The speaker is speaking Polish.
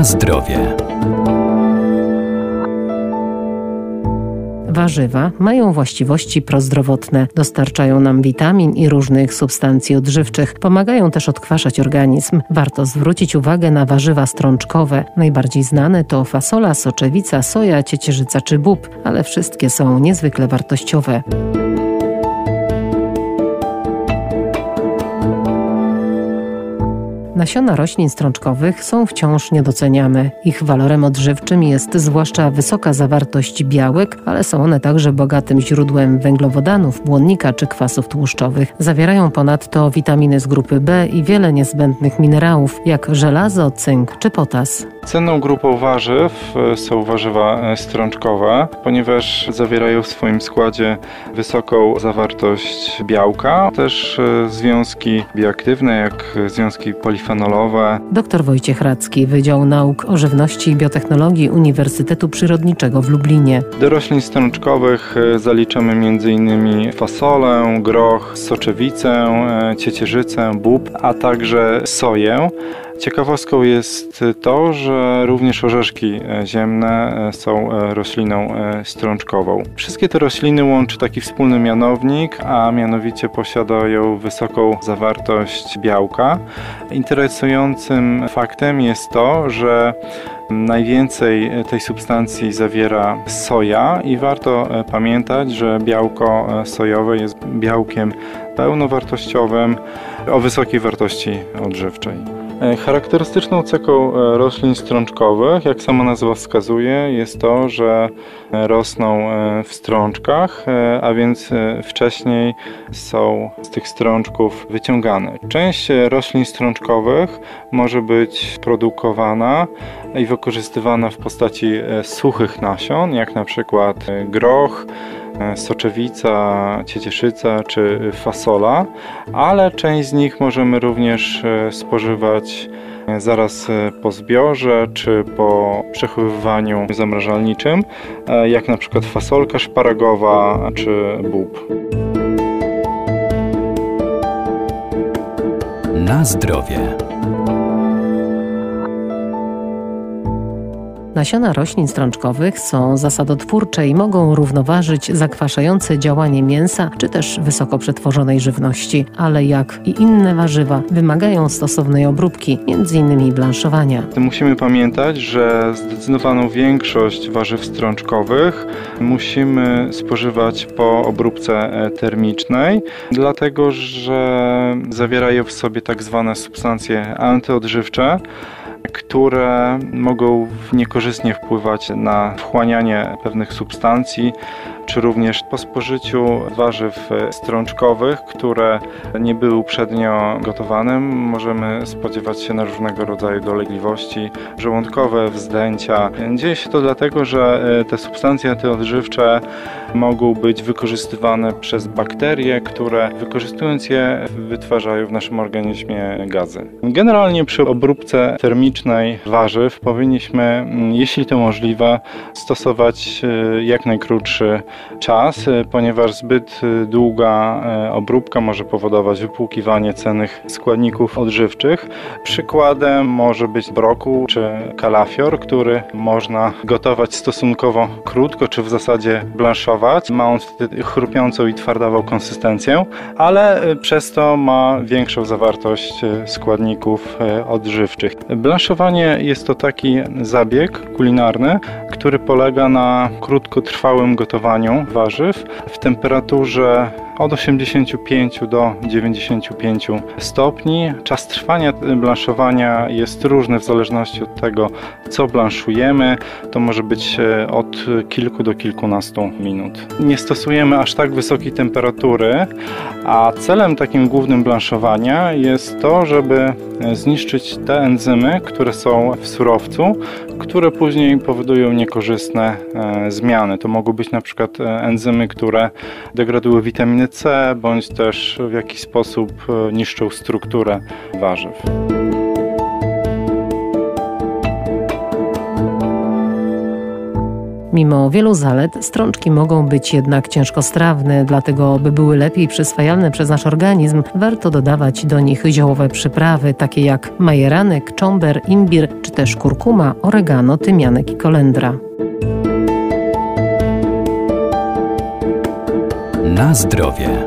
Na zdrowie. Warzywa mają właściwości prozdrowotne, dostarczają nam witamin i różnych substancji odżywczych, pomagają też odkwaszać organizm. Warto zwrócić uwagę na warzywa strączkowe. Najbardziej znane to fasola, soczewica, soja, ciecierzyca czy bób, ale wszystkie są niezwykle wartościowe. Nasiona roślin strączkowych są wciąż niedoceniane. Ich walorem odżywczym jest zwłaszcza wysoka zawartość białek, ale są one także bogatym źródłem węglowodanów, błonnika czy kwasów tłuszczowych. Zawierają ponadto witaminy z grupy B i wiele niezbędnych minerałów, jak żelazo, cynk czy potas. Cenną grupą warzyw e, są warzywa e, strączkowe, ponieważ zawierają w swoim składzie wysoką zawartość białka, też e, związki bioaktywne, jak związki polifenolowe. Dr Wojciech Radzki, Wydział Nauk o Żywności i Biotechnologii Uniwersytetu Przyrodniczego w Lublinie. Do roślin strączkowych zaliczamy m.in. fasolę, groch, soczewicę, ciecierzycę, bób, a także soję. Ciekawostką jest to, że również orzeszki e, ziemne e, są e, rośliną strączkową. Wszystkie te rośliny łączy taki wspólny mianownik, a mianowicie posiadają wysoką zawartość białka. Interesującym faktem jest to, że Najwięcej tej substancji zawiera soja i warto pamiętać, że białko sojowe jest białkiem pełnowartościowym o wysokiej wartości odżywczej. E, charakterystyczną cechą e, roślin strączkowych, jak sama nazwa wskazuje, jest to, że e, rosną w strączkach, a więc wcześniej są z tych strączków wyciągane. Część roślin strączkowych może być produkowana i wykorzystywana w postaci suchych nasion, jak na przykład groch, soczewica, ciecieszyca czy fasola, ale część z nich możemy również e, spożywać e, zaraz po zbiorze czy po przechowywaniu zamrażalniczym, jak na przykład fasolka szparagowa czy bób. Na zdrowie. Nasiona roślin strączkowych są zasadotwórcze i mogą równoważyć zakwaszające działanie mięsa czy też wysoko przetworzonej żywności, ale jak i inne warzywa wymagają stosownej obróbki, m.in. blanszowania. Musimy pamiętać, że zdecydowaną większość warzyw strączkowych musimy spożywać po obróbce e, termicznej, dlatego że zawierają w sobie tak zwane substancje antyodżywcze, które mogą niekorzystnie wpływać na wchłanianie pewnych substancji, czy również po spożyciu warzyw strączkowych, które nie były uprzednio gotowane, możemy spodziewać się na różnego rodzaju dolegliwości żołądkowe, wzdęcia. Dzieje się to dlatego, że e, te substancje antyodżywcze mogą być wykorzystywane przez bakterie, które wykorzystując je wytwarzają w naszym organizmie gazy. Generalnie przy obróbce termicznej warzyw powinniśmy, mm, jeśli to możliwe, stosować e, jak najkrótszy czas, e, ponieważ zbyt e, długa e, obróbka może powodować wypłukiwanie cennych składników odżywczych. Przykładem może być brokuł czy kalafior, który można gotować stosunkowo krótko, czy w zasadzie blanszować. Ma on wtedy chrupiącą i twardawą konsystencję, ale przez to ma większą zawartość składników odżywczych. Blanszowanie jest to taki zabieg kulinarny, który polega na krótkotrwałym gotowaniu warzyw w temperaturze od 85 do 95 stopni. Czas trwania blanszowania jest różny w zależności od tego, co blanszujemy. To może być e, od kilku do kilkunastu minut. Nie stosujemy aż tak wysokiej temperatury, a celem takim głównym blanszowania jest to, żeby zniszczyć te enzymy, które są w surowcu, które później powodują niekorzystne e, zmiany. To mogą być na przykład e, enzymy, które degradują witaminy C, bądź też w jakiś sposób e, niszczą strukturę warzyw. Mimo wielu zalet, strączki mogą być jednak ciężkostrawne, dlatego by były lepiej przyswajalne przez nasz organizm, warto dodawać do nich ziołowe przyprawy, takie jak majeranek, czomber, imbir czy też kurkuma, oregano, tymianek i kolendra. Na zdrowie.